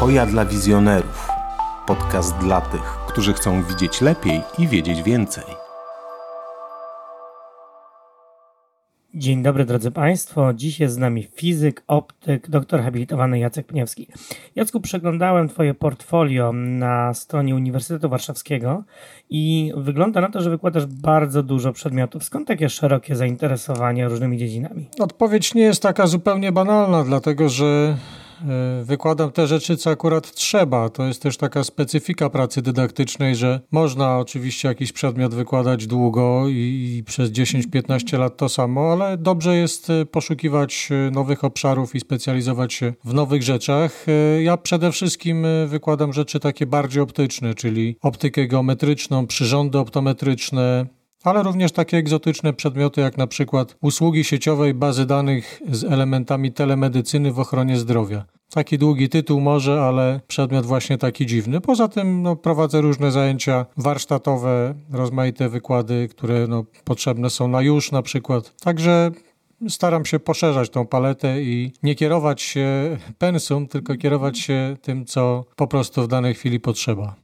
Koja dla wizjonerów. Podcast dla tych, którzy chcą widzieć lepiej i wiedzieć więcej. Dzień dobry drodzy Państwo. Dziś jest z nami fizyk, optyk, doktor habilitowany Jacek Pniewski. Jacku, przeglądałem Twoje portfolio na stronie Uniwersytetu Warszawskiego i wygląda na to, że wykładasz bardzo dużo przedmiotów. Skąd takie szerokie zainteresowanie różnymi dziedzinami? Odpowiedź nie jest taka zupełnie banalna, dlatego że wykładam te rzeczy, co akurat trzeba. To jest też taka specyfika pracy dydaktycznej, że można oczywiście jakiś przedmiot wykładać długo i, i przez 10-15 lat to samo, ale dobrze jest e, poszukiwać e, nowych obszarów i specjalizować się w nowych rzeczach. Ja przede wszystkim wykładam rzeczy takie bardziej optyczne, czyli optykę geometryczną, przyrządy optometryczne, ale również takie egzotyczne przedmioty jak na przykład usługi sieciowej bazy danych z elementami telemedycyny w ochronie zdrowia. Taki długi tytuł może, ale przedmiot właśnie taki dziwny. Poza tym no, prowadzę różne zajęcia warsztatowe, rozmaite wykłady, które no, potrzebne są na już na przykład. Także staram się poszerzać tą paletę i nie kierować się pensum, tylko kierować się tym, co po prostu w danej chwili potrzeba.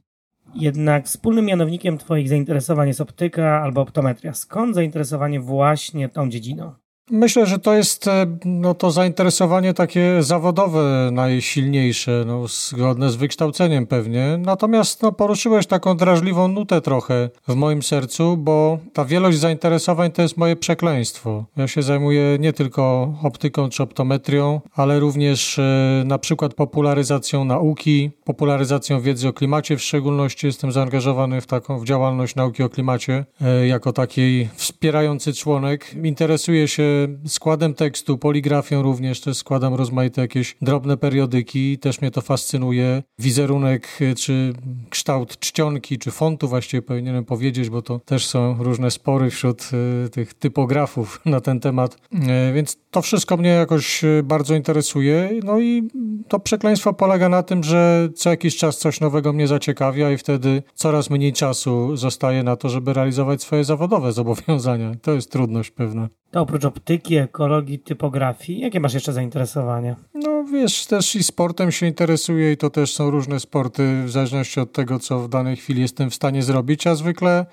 Jednak wspólnym mianownikiem Twoich zainteresowań jest optyka albo optometria. Skąd zainteresowanie właśnie tą dziedziną? Myślę, że to jest e, no, to zainteresowanie takie zawodowe najsilniejsze, no, zgodne z wykształceniem pewnie. Natomiast no, poruszyłeś taką drażliwą nutę trochę w moim sercu, bo ta wielość zainteresowań to jest moje przekleństwo. Ja się zajmuję nie tylko optyką czy optometrią, ale również e, na przykład popularyzacją nauki, popularyzacją wiedzy o klimacie w szczególności. Jestem zaangażowany w taką w działalność nauki o klimacie e, jako taki wspierający członek. Interesuję się składem tekstu, poligrafią również, też składam rozmaite jakieś drobne periodyki, też mnie to fascynuje. Wizerunek y, czy kształt czcionki, czy fontu właściwie powinienem powiedzieć, bo to też są różne spory wśród y, tych typografów na ten temat. Y, więc to wszystko mnie jakoś bardzo interesuje. No i to przekleństwo polega na tym, że co jakiś czas coś nowego mnie zaciekawia i wtedy coraz mniej czasu zostaje na to, żeby realizować swoje zawodowe zobowiązania. To jest trudność pewna. To oprócz optyki, ekologii, typografii, jakie masz jeszcze zainteresowania? No wiesz, też i sportem się interesuję i to też są różne sporty w zależności od tego, co w danej chwili jestem w stanie zrobić, a zwykle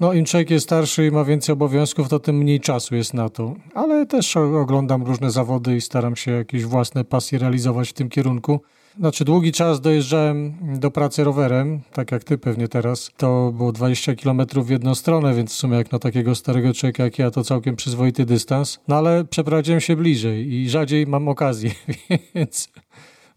no im człowiek jest starszy i ma więcej obowiązków, to tym mniej czasu jest na to. Ale też oglądam różne zawody i staram się jakieś własne pasje realizować w tym kierunku. Znaczy długi czas dojeżdżałem do pracy rowerem, tak jak ty pewnie teraz. To było 20 km w jedną stronę, więc w sumie jak na takiego starego człowieka jak ja to całkiem przyzwoity dystans. No ale przeprowadziłem się bliżej i rzadziej mam okazję, więc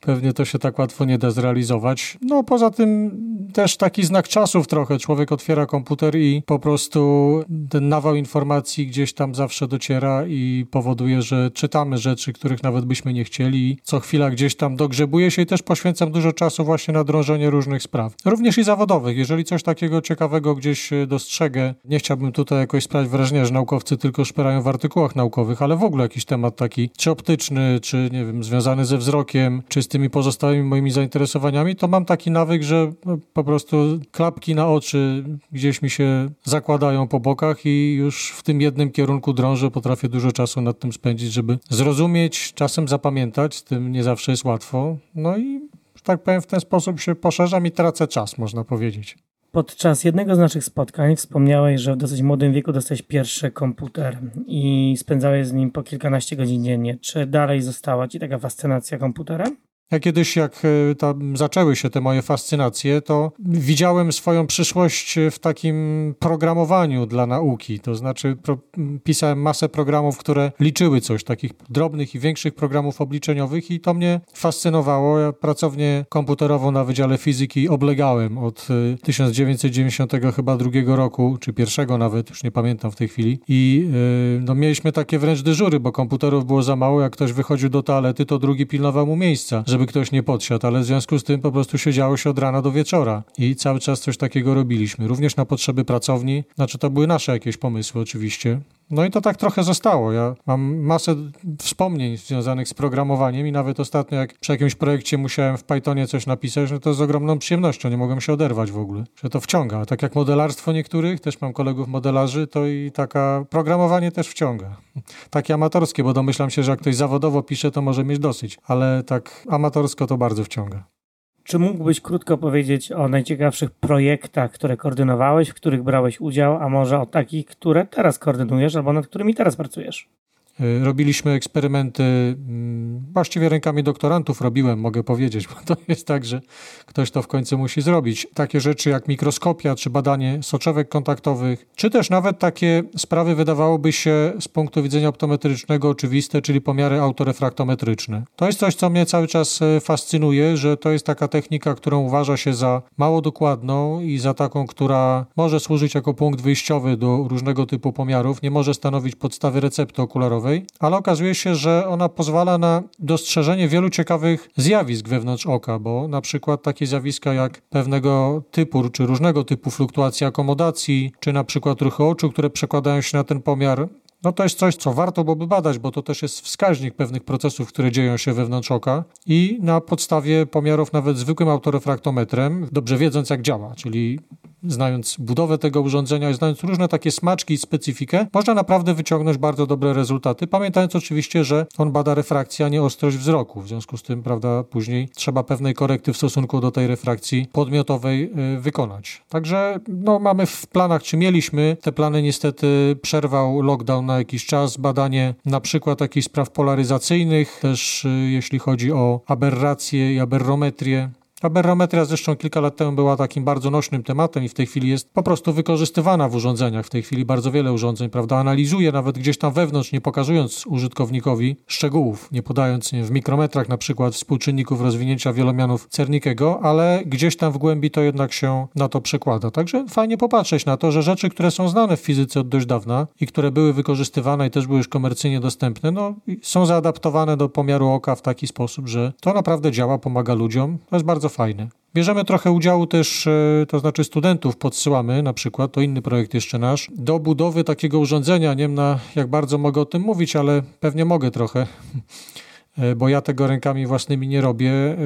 pewnie to się tak łatwo nie da zrealizować. No poza tym też taki znak czasów trochę. Człowiek otwiera komputer i po prostu ten nawał informacji gdzieś tam zawsze dociera i powoduje, że czytamy rzeczy, których nawet byśmy nie chcieli. Co chwila gdzieś tam dogrzebuję się i też poświęcam dużo czasu właśnie na drążenie różnych spraw. Również i zawodowych. Jeżeli coś takiego ciekawego gdzieś dostrzegę, nie chciałbym tutaj jakoś sprawić wrażenia, że naukowcy tylko szperają w artykułach naukowych, ale w ogóle jakiś temat taki, czy optyczny, czy nie wiem, związany ze wzrokiem, czy z tymi pozostałymi moimi zainteresowaniami, to mam taki nawyk, że po prostu klapki na oczy gdzieś mi się zakładają po bokach i już w tym jednym kierunku drążę, potrafię dużo czasu nad tym spędzić, żeby zrozumieć, czasem zapamiętać, z tym nie zawsze jest łatwo. No i tak powiem, w ten sposób się poszerzam i tracę czas, można powiedzieć. Podczas jednego z naszych spotkań wspomniałeś, że w dosyć młodym wieku dostałeś pierwszy komputer i spędzałeś z nim po kilkanaście godzin dziennie. Czy dalej została ci taka fascynacja komputerem? Ja kiedyś, jak e, zaczęły się te moje fascynacje, to widziałem swoją przyszłość w takim programowaniu dla nauki. To znaczy, pro, pisałem masę programów, które liczyły coś, takich drobnych i większych programów obliczeniowych, i to mnie fascynowało. Ja pracownię komputerową na Wydziale Fizyki oblegałem od 1990 e, chyba drugiego roku, czy pierwszego nawet, już nie pamiętam w tej chwili. I e, no, mieliśmy takie wręcz dyżury, bo komputerów było za mało. Jak ktoś wychodził do toalety, to drugi pilnował mu miejsca, żeby ktoś nie podsiadł, ale w związku z tym po prostu siedziało się od rana do wieczora i cały czas coś takiego robiliśmy. Również na potrzeby pracowni, znaczy to były nasze jakieś pomysły oczywiście, no i to tak trochę zostało. Ja mam masę wspomnień związanych z programowaniem i nawet ostatnio, jak przy jakimś projekcie musiałem w Pythonie coś napisać, no to z ogromną przyjemnością, nie mogłem się oderwać w ogóle, że to wciąga. Tak jak modelarstwo niektórych, też mam kolegów modelarzy, to i taka programowanie też wciąga. Takie amatorskie, bo domyślam się, że jak ktoś zawodowo pisze, to może mieć dosyć, ale tak amatorsko to bardzo wciąga. Czy mógłbyś krótko powiedzieć o najciekawszych projektach, które koordynowałeś, w których brałeś udział, a może o takich, które teraz koordynujesz albo nad którymi teraz pracujesz? Y, robiliśmy eksperymenty, mm, właściwie rękami doktorantów robiłem, mogę powiedzieć, bo to jest tak, że ktoś to w końcu musi zrobić. Takie rzeczy jak mikroskopia, czy badanie soczewek kontaktowych, czy też nawet takie sprawy wydawałoby się z punktu widzenia optometrycznego oczywiste, czyli pomiary autorefraktometryczne. To jest coś, co mnie cały czas e, fascynuje, że to jest taka technika, którą uważa się za mało dokładną i za taką, która może służyć jako punkt wyjściowy do różnego typu pomiarów, nie może stanowić podstawy recepty okularowej ale okazuje się, że ona pozwala na dostrzeżenie wielu ciekawych zjawisk wewnątrz oka, bo na przykład takie zjawiska jak pewnego typu czy różnego typu fluktuacji akomodacji, czy na przykład ruchy oczu, które przekładają się na ten pomiar, no to jest coś, co warto byłoby badać, bo to też jest wskaźnik pewnych procesów, które dzieją się wewnątrz oka i na podstawie pomiarów nawet zwykłym autorefraktometrem, dobrze wiedząc jak działa, czyli znając budowę tego urządzenia znając różne takie smaczki i specyfikę, można naprawdę wyciągnąć bardzo dobre rezultaty, pamiętając oczywiście, że on bada refrakcję, a nie ostrość wzroku. W związku z tym, prawda, później trzeba pewnej korekty w stosunku do tej refrakcji podmiotowej y, wykonać. Także no, mamy w planach, czy mieliśmy, te plany niestety przerwał lockdown na jakiś czas, badanie na przykład takich spraw polaryzacyjnych, też y, jeśli chodzi o aberracje i aberrometrię, Aberrometria zresztą kilka lat temu była takim bardzo nośnym tematem i w tej chwili jest po prostu wykorzystywana w urządzeniach. W tej chwili bardzo wiele urządzeń, prawda, analizuje nawet gdzieś tam wewnątrz, nie pokazując użytkownikowi szczegółów, nie podając nie, w mikrometrach na przykład współczynników rozwinięcia wielomianów Cernikiego, ale gdzieś tam w głębi to jednak się na to przekłada. Także fajnie popatrzeć na to, że rzeczy, które są znane w fizyce od dość dawna i które były wykorzystywane i też były już komercyjnie dostępne, no są zaadaptowane do pomiaru oka w taki sposób, że to naprawdę działa, pomaga ludziom. To jest bardzo bardzo fajne. Bierzemy trochę udziału też, e, to znaczy studentów podsyłamy na przykład, to inny projekt jeszcze nasz, do budowy takiego urządzenia. Nie wiem na jak bardzo mogę o tym mówić, ale pewnie mogę trochę, e, bo ja tego rękami własnymi nie robię, e,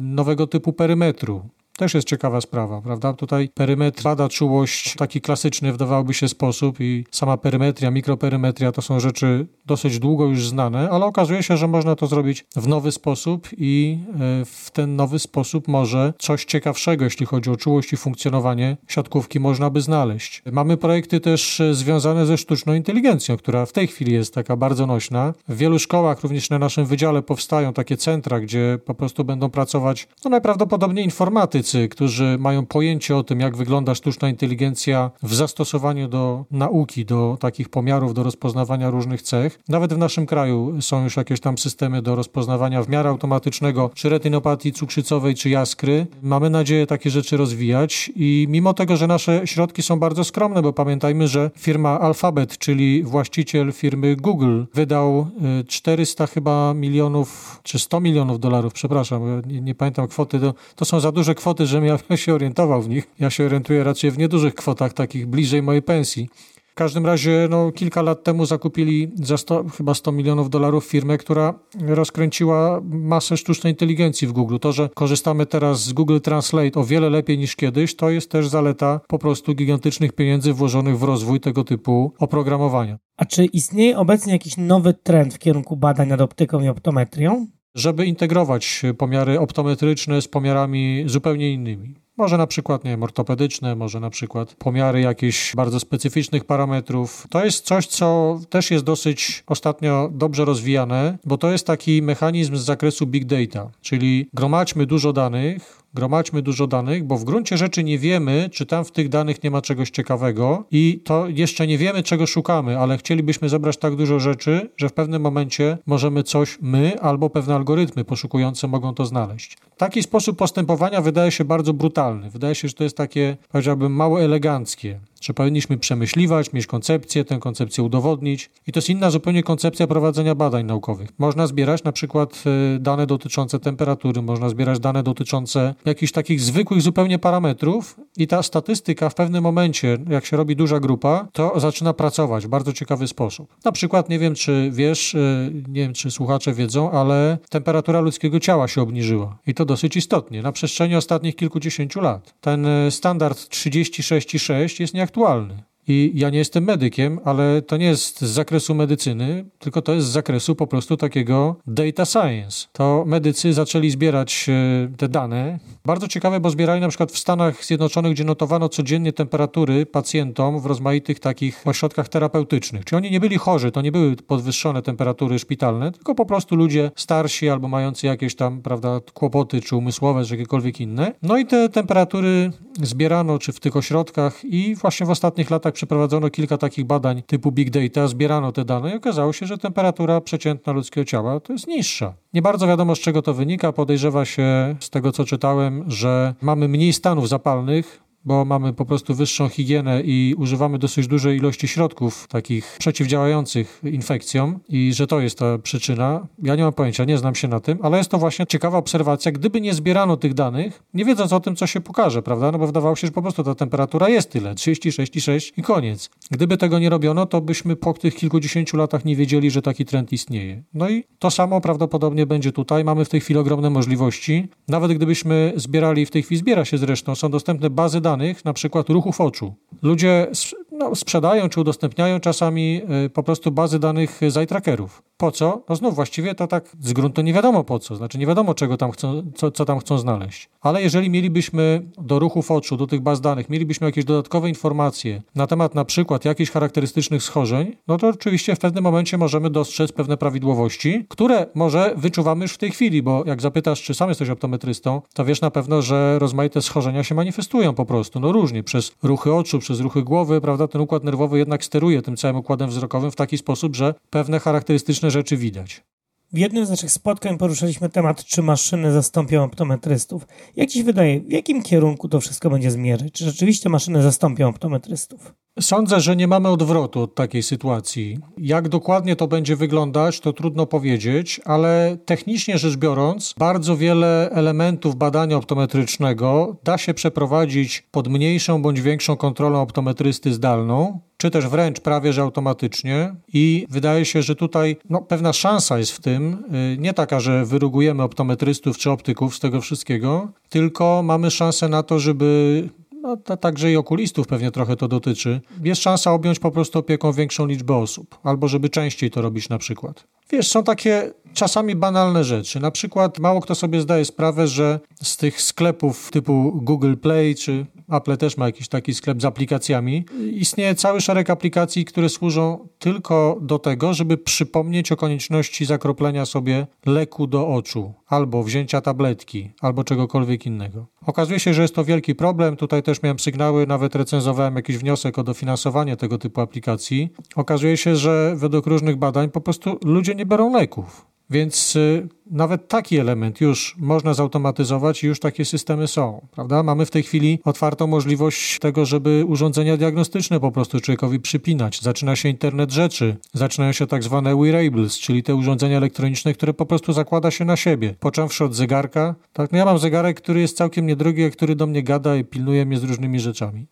nowego typu perymetru. Też jest ciekawa sprawa, prawda? Tutaj perymetr bada czułość w taki klasyczny, wydawałoby się, sposób i sama perymetria, mikroperymetria to są rzeczy dosyć długo już znane, ale okazuje się, że można to zrobić w nowy sposób i e, w ten nowy sposób może coś ciekawszego, jeśli chodzi o czułość i funkcjonowanie siatkówki można by znaleźć. Mamy projekty też e, związane ze sztuczną inteligencją, która w tej chwili jest taka bardzo nośna. W wielu szkołach, również na naszym wydziale powstają takie centra, gdzie po prostu będą pracować no najprawdopodobniej informatycy, którzy mają pojęcie o tym, jak wygląda sztuczna inteligencja w zastosowaniu do nauki, do takich pomiarów, do rozpoznawania różnych cech. Nawet w naszym kraju są już jakieś tam systemy do rozpoznawania w miarę automatycznego, czy retinopatii cukrzycowej, czy jaskry. Mamy nadzieję takie rzeczy rozwijać i mimo tego, że nasze środki są bardzo skromne, bo pamiętajmy, że firma Alphabet, czyli właściciel firmy Google, wydał 400 y, chyba milionów, czy 100 milionów dolarów, przepraszam, nie, nie pamiętam kwoty, to, to są za duże kwoty, kwoty, żebym ja się orientował w nich. Ja się orientuję raczej w niedużych kwotach, takich bliżej mojej pensji. W każdym razie no, kilka lat temu zakupili za 100, chyba 100 milionów dolarów firmę, która rozkręciła masę sztucznej inteligencji w Google. To, że korzystamy teraz z Google Translate o wiele lepiej niż kiedyś, to jest też zaleta po prostu gigantycznych pieniędzy włożonych w rozwój tego typu oprogramowania. A czy istnieje obecnie jakiś nowy trend w kierunku badań nad optyką i optometrią? Żeby integrować pomiary optometryczne z pomiarami zupełnie innymi. Może na przykład, nie wiem, ortopedyczne, może na przykład pomiary jakichś bardzo specyficznych parametrów. To jest coś, co też jest dosyć ostatnio dobrze rozwijane, bo to jest taki mechanizm z zakresu big data, czyli gromadźmy dużo danych, gromadźmy dużo danych, bo w gruncie rzeczy nie wiemy, czy tam w tych danych nie ma czegoś ciekawego i to jeszcze nie wiemy, czego szukamy, ale chcielibyśmy zebrać tak dużo rzeczy, że w pewnym momencie możemy coś my albo pewne algorytmy poszukujące mogą to znaleźć. Taki sposób postępowania wydaje się bardzo brutalny. Wydaje się, że to jest takie, powiedziałbym, mało eleganckie że powinniśmy przemyśliwać, mieć koncepcję, tę koncepcję udowodnić. I to jest inna zupełnie koncepcja prowadzenia badań naukowych. Można zbierać na przykład y, dane dotyczące temperatury, można zbierać dane dotyczące jakichś takich zwykłych zupełnie parametrów i ta statystyka w pewnym momencie, jak się robi duża grupa, to zaczyna pracować w bardzo ciekawy sposób. Na przykład, nie wiem czy wiesz, y, nie wiem czy słuchacze wiedzą, ale temperatura ludzkiego ciała się obniżyła. I to dosyć istotnie, na przestrzeni ostatnich kilkudziesięciu lat. Ten y, standard 36,6 jest nieaktualny aktualny. I ja nie jestem medykiem, ale to nie jest z zakresu medycyny, tylko to jest z zakresu po prostu takiego data science. To medycy zaczęli zbierać e, te dane. Bardzo ciekawe, bo zbierali na przykład w Stanach Zjednoczonych, gdzie notowano codziennie temperatury pacjentom w rozmaitych takich ośrodkach terapeutycznych. Czyli oni nie byli chorzy, to nie były podwyższone temperatury szpitalne, tylko po prostu ludzie starsi albo mający jakieś tam, prawda, kłopoty, czy umysłowe, czy jakiekolwiek inne. No i te temperatury zbierano, czy w tych ośrodkach i właśnie w ostatnich latach przeprowadzono kilka takich badań typu big data, zbierano te dane i okazało się, że temperatura przeciętna ludzkiego ciała to jest niższa. Nie bardzo wiadomo, z czego to wynika. Podejrzewa się, z tego co czytałem, że mamy mniej stanów zapalnych, bo mamy po prostu wyższą higienę i używamy dosyć dużej ilości środków takich przeciwdziałających infekcjom i że to jest ta przyczyna. Ja nie mam pojęcia, nie znam się na tym, ale jest to właśnie ciekawa obserwacja. Gdyby nie zbierano tych danych, nie wiedząc o tym, co się pokaże, prawda? No bo wydawało się, że po prostu ta temperatura jest tyle, 36,6 i koniec. Gdyby tego nie robiono, to byśmy po tych kilkudziesięciu latach nie wiedzieli, że taki trend istnieje. No i to samo prawdopodobnie będzie tutaj. Mamy w tej chwili ogromne możliwości. Nawet gdybyśmy zbierali, w tej chwili zbiera się zresztą, są dostępne bazy danych, danych, na przykład ruchów oczu. Ludzie no, sprzedają czy udostępniają czasami y, po prostu bazy danych z eye trackerów. Po co? No znów właściwie to tak z gruntu nie wiadomo po co, znaczy nie wiadomo czego tam chcą, co, co tam chcą znaleźć. Ale jeżeli mielibyśmy do ruchów oczu, do tych baz danych, mielibyśmy jakieś dodatkowe informacje na temat na przykład jakichś charakterystycznych schorzeń, no to oczywiście w pewnym momencie możemy dostrzec pewne prawidłowości, które może wyczuwamy już w tej chwili, bo jak zapytasz, czy sam jesteś optometrystą, to wiesz na pewno, że rozmaite schorzenia się manifestują po prostu, no różnie, przez ruchy oczu, przez ruchy głowy, prawda, ten układ nerwowy jednak steruje tym całym układem wzrokowym w taki sposób, że pewne charakterystyczne rzeczy widać. W jednym z naszych spotkań poruszaliśmy temat, czy maszyny zastąpią optometrystów. Jak Ci się wydaje, w jakim kierunku to wszystko będzie zmierzać? Czy rzeczywiście maszyny zastąpią optometrystów? Sądzę, że nie mamy odwrotu od takiej sytuacji. Jak dokładnie to będzie wyglądać, to trudno powiedzieć, ale technicznie rzecz biorąc, bardzo wiele elementów badania optometrycznego da się przeprowadzić pod mniejszą bądź większą kontrolą optometrysty zdalną, czy też wręcz prawie że automatycznie. I wydaje się, że tutaj no, pewna szansa jest w tym, y, nie taka, że wyrugujemy optometrystów czy optyków z tego wszystkiego, tylko mamy szansę na to, żeby no, to także i okulistów pewnie trochę to dotyczy, jest szansa objąć po prostu opieką większą liczbę osób, albo żeby częściej to robić na przykład. Wiesz, są takie czasami banalne rzeczy. Na przykład mało kto sobie zdaje sprawę, że z tych sklepów typu Google Play czy Apple też ma jakiś taki sklep z aplikacjami. Istnieje cały szereg aplikacji, które służą tylko do tego, żeby przypomnieć o konieczności zakroplenia sobie leku do oczu, albo wzięcia tabletki, albo czegokolwiek innego. Okazuje się, że jest to wielki problem. Tutaj też miałem sygnały, nawet recenzowałem jakiś wniosek o dofinansowanie tego typu aplikacji. Okazuje się, że według różnych badań po prostu ludzie nie biorą leków. Więc y, nawet taki element już można zautomatyzować i już takie systemy są, prawda? Mamy w tej chwili otwartą możliwość tego, żeby urządzenia diagnostyczne po prostu człowiekowi przypinać. Zaczyna się internet rzeczy, zaczynają się tak zwane wearables, czyli te urządzenia elektroniczne, które po prostu zakłada się na siebie. Począwszy od zegarka, tak? No ja mam zegarek, który jest całkiem niedrogi, a który do mnie gada i pilnuje mnie z różnymi rzeczami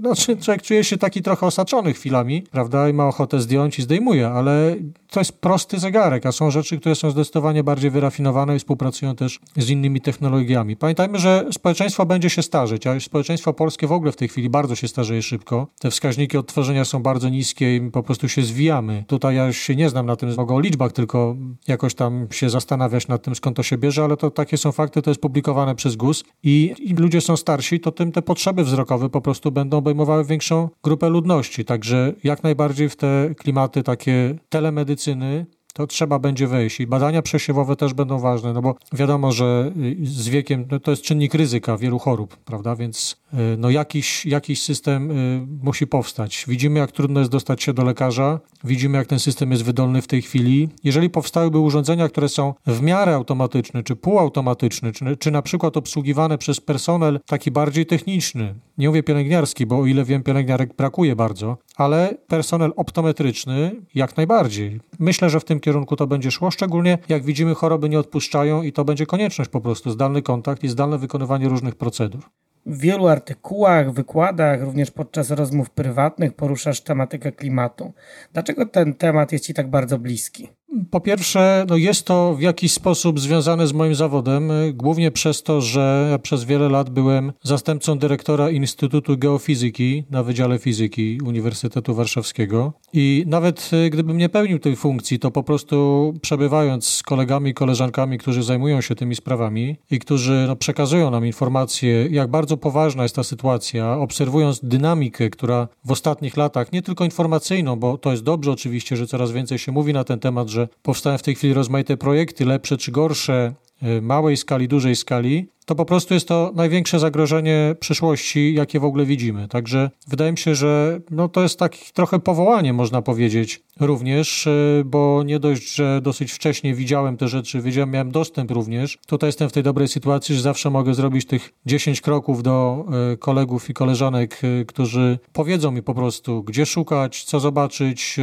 znaczy człowiek czuje się taki trochę osaczony chwilami, prawda, i ma ochotę zdjąć i zdejmuje, ale to jest prosty zegarek, a są rzeczy, które są zdecydowanie bardziej wyrafinowane i współpracują też z innymi technologiami. Pamiętajmy, że społeczeństwo będzie się starzeć, a społeczeństwo polskie w ogóle w tej chwili bardzo się starzeje szybko. Te wskaźniki odtworzenia są bardzo niskie i po prostu się zwijamy. Tutaj ja się nie znam na tym, mogę o liczbach tylko jakoś tam się zastanawiać nad tym, skąd to się bierze, ale to takie są fakty, to jest publikowane przez GUS i im ludzie są starsi, to tym te potrzeby wzrokowe po prostu będą obejmowały większą grupę ludności. Także jak najbardziej w te klimaty takie telemedycyny to trzeba będzie wejść. I badania przesiewowe też będą ważne, no bo wiadomo, że y, z wiekiem no to jest czynnik ryzyka wielu chorób, prawda? Więc y, no jakiś, jakiś system y, musi powstać. Widzimy, jak trudno jest dostać się do lekarza, widzimy, jak ten system jest wydolny w tej chwili. Jeżeli powstałyby urządzenia, które są w miarę automatyczne, czy półautomatyczne, czy, czy na przykład obsługiwane przez personel taki bardziej techniczny, nie mówię pielęgniarski, bo o ile wiem, pielęgniarek brakuje bardzo, ale personel optometryczny jak najbardziej. Myślę, że w tym kierunku to będzie szło, szczególnie jak widzimy, choroby nie odpuszczają i to będzie konieczność po prostu, zdalny kontakt i zdalne wykonywanie różnych procedur. W wielu artykułach, wykładach, również podczas rozmów prywatnych poruszasz tematykę klimatu. Dlaczego ten temat jest Ci tak bardzo bliski? Po pierwsze, no jest to w jakiś sposób związane z moim zawodem, głównie przez to, że ja przez wiele lat byłem zastępcą dyrektora Instytutu Geofizyki na Wydziale Fizyki Uniwersytetu Warszawskiego. I nawet y, gdybym nie pełnił tej funkcji, to po prostu przebywając z kolegami i koleżankami, którzy zajmują się tymi sprawami i którzy no, przekazują nam informacje, jak bardzo poważna jest ta sytuacja, obserwując dynamikę, która w ostatnich latach, nie tylko informacyjną, bo to jest dobrze oczywiście, że coraz więcej się mówi na ten temat, że powstają w tej chwili rozmaite projekty, lepsze czy gorsze, y, małej skali, dużej skali, to po prostu jest to największe zagrożenie przyszłości, jakie w ogóle widzimy. Także wydaje mi się, że no to jest takie trochę powołanie, można powiedzieć, również, y, bo nie dość, że dosyć wcześnie widziałem te rzeczy, wiedziałem, miałem dostęp również. Tutaj jestem w tej dobrej sytuacji, że zawsze mogę zrobić tych 10 kroków do y, kolegów i koleżanek, y, którzy powiedzą mi po prostu, gdzie szukać, co zobaczyć.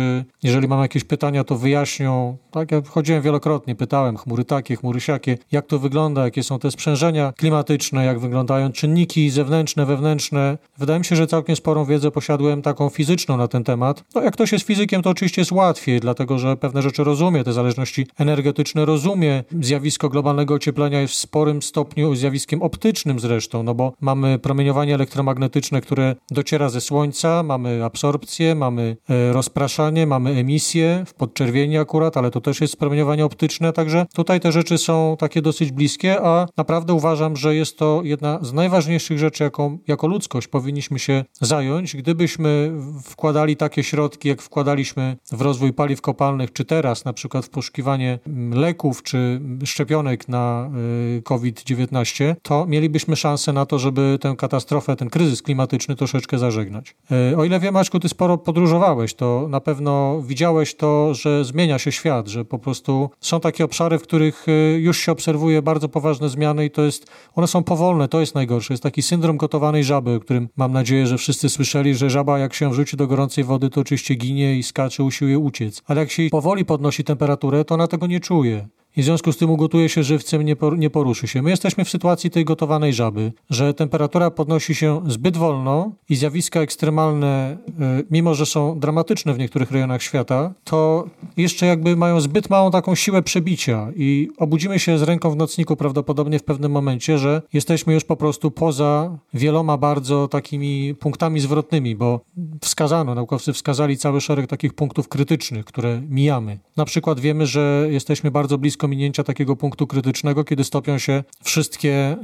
Jeżeli mam jakieś pytania, to wyjaśnią. Tak, ja chodziłem wielokrotnie, pytałem, chmury takie, chmury siakie, jak to wygląda, jakie są te sprzężenia klimatyczne, jak wyglądają czynniki zewnętrzne, wewnętrzne. Wydaje mi się, że całkiem sporą wiedzę posiadłem taką fizyczną na ten temat. No, jak ktoś jest fizykiem, to oczywiście jest łatwiej, dlatego że pewne rzeczy rozumie, te zależności energetyczne rozumie. Zjawisko globalnego ocieplenia jest w sporym stopniu zjawiskiem optycznym zresztą, no bo mamy promieniowanie elektromagnetyczne, które dociera ze Słońca, mamy absorpcję, mamy e, rozpraszanie, mamy emisję w podczerwieni akurat, ale to też jest promieniowanie optyczne, także tutaj te rzeczy są takie dosyć bliskie, a naprawdę uważam, uważam, że jest to jedna z najważniejszych rzeczy, jaką jako ludzkość powinniśmy się zająć. Gdybyśmy wkładali takie środki, jak wkładaliśmy w rozwój paliw kopalnych, czy teraz na przykład w poszukiwanie leków czy szczepionek na y, COVID-19, to mielibyśmy szansę na to, żeby tę katastrofę, ten kryzys klimatyczny troszeczkę zażegnać. Y, o ile wiem, Maćku, ty sporo podróżowałeś, to na pewno widziałeś to, że zmienia się świat, że po prostu są takie obszary, w których y, już się obserwuje bardzo poważne zmiany i to jest one są powolne, to jest najgorsze. Jest taki syndrom gotowanej żaby, o którym mam nadzieję, że wszyscy słyszeli, że żaba jak się wrzuci do gorącej wody, to oczywiście ginie i skacze, usiłuje uciec. Ale jak się powoli podnosi temperaturę, to ona tego nie czuje i w związku z tym ugotuje się żywcem, nie, por, nie poruszy się. My jesteśmy w sytuacji tej gotowanej żaby, że temperatura podnosi się zbyt wolno i zjawiska ekstremalne, y, mimo że są dramatyczne w niektórych rejonach świata, to jeszcze jakby mają zbyt małą taką siłę przebicia i obudzimy się z ręką w nocniku prawdopodobnie w pewnym momencie, że jesteśmy już po prostu poza wieloma bardzo takimi punktami zwrotnymi, bo wskazano, naukowcy wskazali cały szereg takich punktów krytycznych, które mijamy. Na przykład wiemy, że jesteśmy bardzo blisko blisko minięcia takiego punktu krytycznego, kiedy stopią się wszystkie e,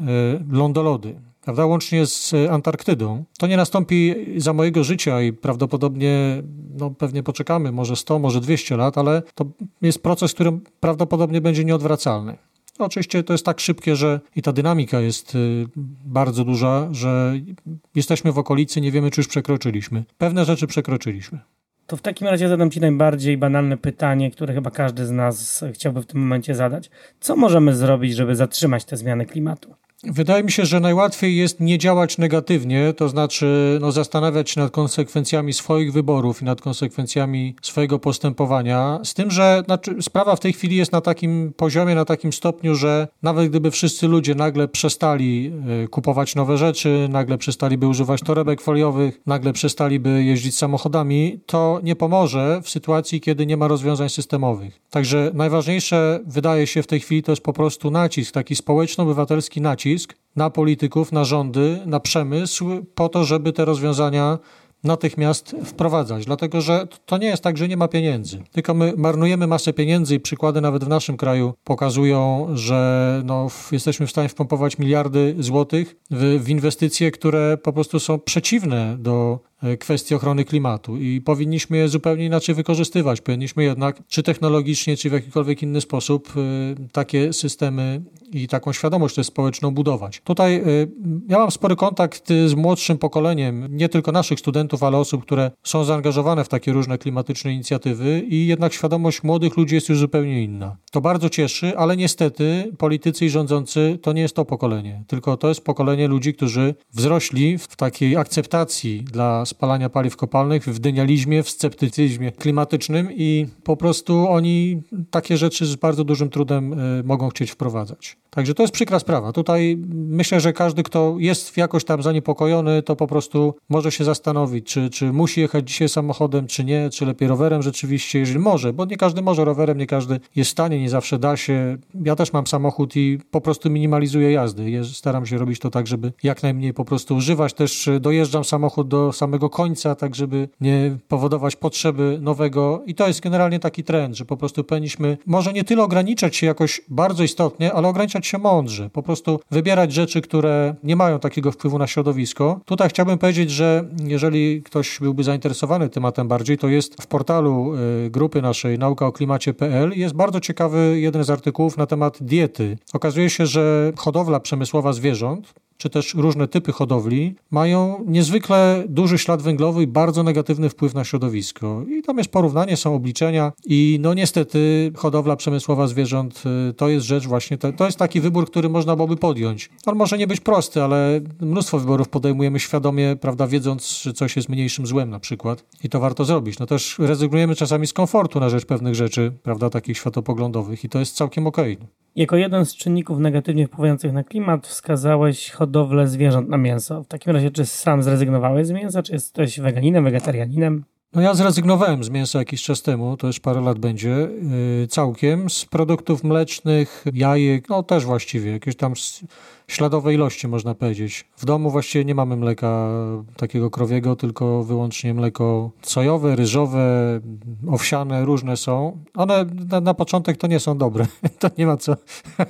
lądolody. Prawda, łącznie z e, Antarktydą. To nie nastąpi za mojego życia i prawdopodobnie, no pewnie poczekamy, może 100, może 200 lat, ale to jest proces, który prawdopodobnie będzie nieodwracalny. Oczywiście to jest tak szybkie, że i ta dynamika jest e, bardzo duża, że jesteśmy w okolicy, nie wiemy, czy już przekroczyliśmy. Pewne rzeczy przekroczyliśmy. To w takim razie zadam Ci najbardziej banalne pytanie, które chyba każdy z nas chciałby w tym momencie zadać. Co możemy zrobić, żeby zatrzymać te zmiany klimatu? Wydaje mi się, że najłatwiej jest nie działać negatywnie, to znaczy no, zastanawiać się nad konsekwencjami swoich wyborów i nad konsekwencjami swojego postępowania. Z tym, że znaczy, sprawa w tej chwili jest na takim poziomie, na takim stopniu, że nawet gdyby wszyscy ludzie nagle przestali y, kupować nowe rzeczy, nagle przestaliby używać torebek foliowych, nagle przestaliby jeździć samochodami, to nie pomoże w sytuacji, kiedy nie ma rozwiązań systemowych. Także najważniejsze wydaje się w tej chwili to jest po prostu nacisk, taki społeczno-obywatelski nacisk nacisk na polityków, na rządy, na przemysł, po to, żeby te rozwiązania natychmiast wprowadzać, dlatego że to nie jest tak, że nie ma pieniędzy, tylko my marnujemy masę pieniędzy i przykłady nawet w naszym kraju pokazują, że no, jesteśmy w stanie wpompować miliardy złotych w, w inwestycje, które po prostu są przeciwne do kwestii ochrony klimatu i powinniśmy je zupełnie inaczej wykorzystywać. Powinniśmy jednak, czy technologicznie, czy w jakikolwiek inny sposób, e, takie systemy i taką świadomość też społeczną budować. Tutaj e, ja mam spory kontakt z młodszym pokoleniem, nie tylko naszych studentów, ale osób, które są zaangażowane w takie różne klimatyczne inicjatywy i jednak świadomość młodych ludzi jest już zupełnie inna. To bardzo cieszy, ale niestety politycy i rządzący to nie jest to pokolenie, tylko to jest pokolenie ludzi, którzy wzrośli w takiej akceptacji dla spalania paliw kopalnych, w dynializmie, w sceptycyzmie klimatycznym i po prostu oni takie rzeczy z bardzo dużym trudem y, mogą chcieć wprowadzać. Także to jest przykra sprawa. Tutaj myślę, że każdy, kto jest jakoś tam zaniepokojony, to po prostu może się zastanowić, czy, czy musi jechać dzisiaj samochodem, czy nie, czy lepiej rowerem rzeczywiście, jeżeli może, bo nie każdy może rowerem, nie każdy jest w stanie, nie zawsze da się. Ja też mam samochód i po prostu minimalizuję jazdy. Staram się robić to tak, żeby jak najmniej po prostu używać. Też dojeżdżam samochód do samego końca, tak żeby nie powodować potrzeby nowego i to jest generalnie taki trend, że po prostu powinniśmy może nie tyle ograniczać się jakoś bardzo istotnie, ale ograniczać się mądrze. Po prostu wybierać rzeczy, które nie mają takiego wpływu na środowisko. Tutaj chciałbym powiedzieć, że jeżeli ktoś byłby zainteresowany tematem bardziej, to jest w portalu y, grupy naszej naukaoklimacie.pl jest bardzo ciekawy jeden z artykułów na temat diety. Okazuje się, że hodowla przemysłowa zwierząt czy też różne typy hodowli mają niezwykle duży ślad węglowy i bardzo negatywny wpływ na środowisko. I tam jest porównanie, są obliczenia i no niestety hodowla przemysłowa zwierząt y, to jest rzecz właśnie, to, to jest taki wybór, który można byłoby podjąć. On może nie być prosty, ale mnóstwo wyborów podejmujemy świadomie, prawda, wiedząc, że coś jest mniejszym złem na przykład i to warto zrobić. No też rezygnujemy czasami z komfortu na rzecz pewnych rzeczy, prawda, takich światopoglądowych i to jest całkiem okej. Okay. Jako jeden z czynników negatywnie wpływających na klimat wskazałeś hodowlę zwierząt na mięso. W takim razie, czy sam zrezygnowałeś z mięsa, czy jesteś weganinem, wegetarianinem? No ja zrezygnowałem z mięsa jakiś czas temu, to już parę lat będzie, yy, całkiem. Z produktów mlecznych, jajek, no też właściwie, jakieś tam śladowe ilości można powiedzieć. W domu właściwie nie mamy mleka takiego krowiego, tylko wyłącznie mleko sojowe, ryżowe, owsiane, różne są. One na, na początek to nie są dobre, to nie ma co,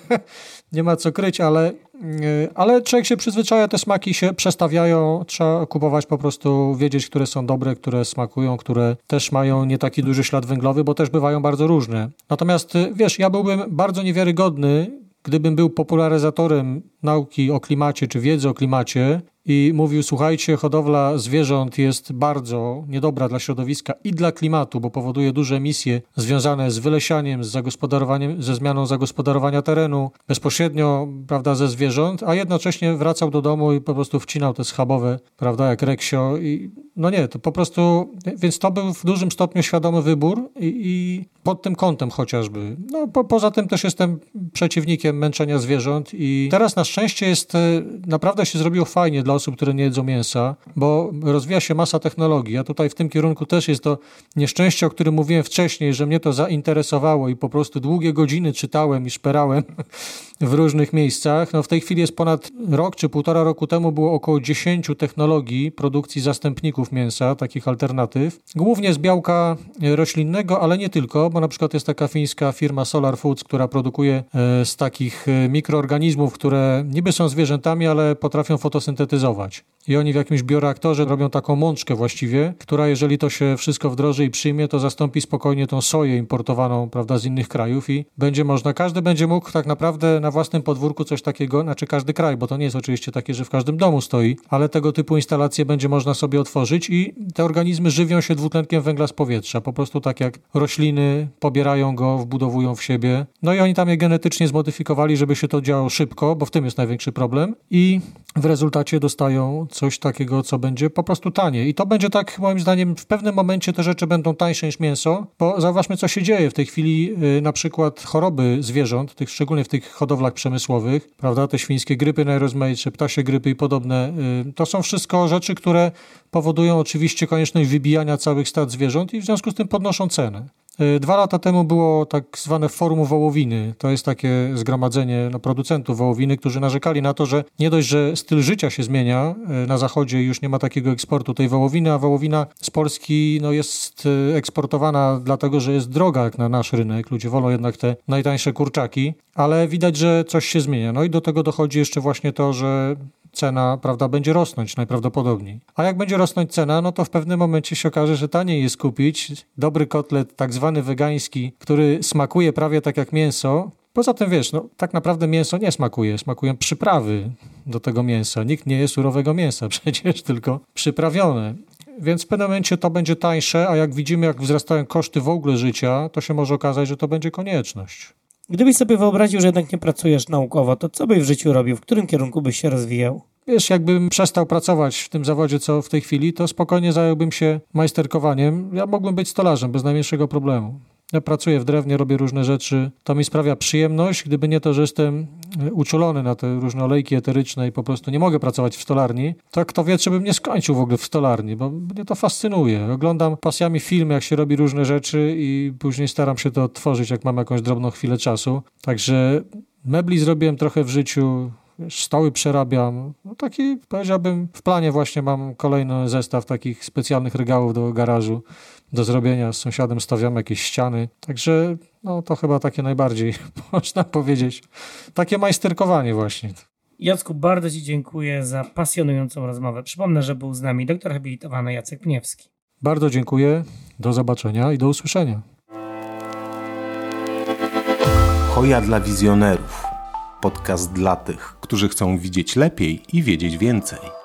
nie ma co kryć, ale Y, ale człowiek się przyzwyczaja, te smaki się przestawiają, trzeba kupować po prostu, wiedzieć, które są dobre, które smakują, które też mają nie taki duży ślad węglowy, bo też bywają bardzo różne. Natomiast y, wiesz, ja byłbym bardzo niewiarygodny, gdybym był popularyzatorem nauki o klimacie czy wiedzy o klimacie i mówił: Słuchajcie, hodowla zwierząt jest bardzo niedobra dla środowiska i dla klimatu, bo powoduje duże emisje związane z wylesianiem, z zagospodarowaniem, ze zmianą zagospodarowania terenu, bezpośrednio prawda, ze zwierząt, a jednocześnie wracał do domu i po prostu wcinał te schabowe, prawda, jak reksio. I, no nie, to po prostu, więc to był w dużym stopniu świadomy wybór i, i pod tym kątem chociażby. No po, poza tym też jestem przeciwnikiem męczenia zwierząt i teraz na szczęście jest, e, naprawdę się zrobiło fajnie dla osób, które nie jedzą mięsa, bo rozwija się masa technologii, a tutaj w tym kierunku też jest to nieszczęście, o którym mówiłem wcześniej, że mnie to zainteresowało i po prostu długie godziny czytałem i szperałem w różnych miejscach. No w tej chwili jest ponad rok czy półtora roku temu było około 10 technologii produkcji zastępników mięsa, takich alternatyw, głównie z białka roślinnego, ale nie tylko, bo na przykład jest taka fińska firma Solar Foods, która produkuje e, z takich e, mikroorganizmów, które niby są zwierzętami, ale potrafią fotosyntetyzować. I oni w jakimś bioreaktorze robią taką mączkę właściwie, która jeżeli to się wszystko wdroży i przyjmie, to zastąpi spokojnie tą soję importowaną, prawda, z innych krajów i będzie można, każdy będzie mógł tak naprawdę na własnym podwórku coś takiego, znaczy każdy kraj, bo to nie jest oczywiście takie, że w każdym domu stoi, ale tego typu instalacje będzie można sobie otworzyć i te organizmy żywią się dwutlenkiem węgla z powietrza, po prostu tak jak rośliny pobierają go, wbudowują w siebie. No i oni tam je genetycznie zmodyfikowali, żeby się to działo szybko, bo w tym jest największy problem i w rezultacie dostają coś takiego, co będzie po prostu tanie. I to będzie tak, moim zdaniem, w pewnym momencie te rzeczy będą tańsze niż mięso, bo zauważmy, co się dzieje w tej chwili, yy, na przykład choroby zwierząt, tych, szczególnie w tych hodowlach przemysłowych, prawda, te świńskie grypy najrozmaitsze, ptasie grypy i podobne, yy, to są wszystko rzeczy, które powodują oczywiście konieczność wybijania całych stad zwierząt i w związku z tym podnoszą cenę. E, dwa lata temu było tak zwane forum wołowiny. To jest takie zgromadzenie no, producentów wołowiny, którzy narzekali na to, że nie dość, że styl życia się zmienia e, na zachodzie już nie ma takiego eksportu tej wołowiny, a wołowina z Polski no, jest e, eksportowana dlatego, że jest droga jak na nasz rynek. Ludzie wolą jednak te najtańsze kurczaki, ale widać, że coś się zmienia. No i do tego dochodzi jeszcze właśnie to, że cena prawda, będzie rosnąć najprawdopodobniej. A jak będzie rosnąć cena, no to w pewnym momencie się okaże, że taniej jest kupić dobry kotlet, tak zwany wegański, który smakuje prawie tak jak mięso. Poza tym wiesz, no tak naprawdę mięso nie smakuje, smakują przyprawy do tego mięsa. Nikt nie je surowego mięsa przecież, tylko przyprawione. Więc w pewnym momencie to będzie tańsze, a jak widzimy, jak wzrastają koszty w ogóle życia, to się może okazać, że to będzie konieczność. Gdybyś sobie wyobraził, że jednak nie pracujesz naukowo, to co byś w życiu robił? W którym kierunku byś się rozwijał? Wiesz, jakbym przestał pracować w tym zawodzie, co w tej chwili, to spokojnie zająłbym się majsterkowaniem. Ja mógłbym być stolarzem bez najmniejszego problemu. Ja pracuję w drewnie, robię różne rzeczy. To mi sprawia przyjemność, gdyby nie to, że jestem e, uczulony na te różne olejki eteryczne i po prostu nie mogę pracować w stolarni, to kto wie, czy bym nie skończył w ogóle w stolarni, bo mnie to fascynuje. Oglądam pasjami film, jak się robi różne rzeczy i później staram się to odtworzyć, jak mam jakąś drobną chwilę czasu. Także mebli zrobiłem trochę w życiu, stoły przerabiam. No taki, powiedziałbym, w planie właśnie mam kolejny zestaw takich specjalnych regałów do garażu do zrobienia. Z sąsiadem stawiamy jakieś ściany. Także no, to chyba takie najbardziej, można powiedzieć, takie majsterkowanie właśnie. Jacku, bardzo Ci dziękuję za pasjonującą rozmowę. Przypomnę, że był z nami doktor habilitowany Jacek Pniewski. Bardzo dziękuję. Do zobaczenia i do usłyszenia. Hoja dla wizjonerów. Podcast dla tych, którzy chcą widzieć lepiej i wiedzieć więcej.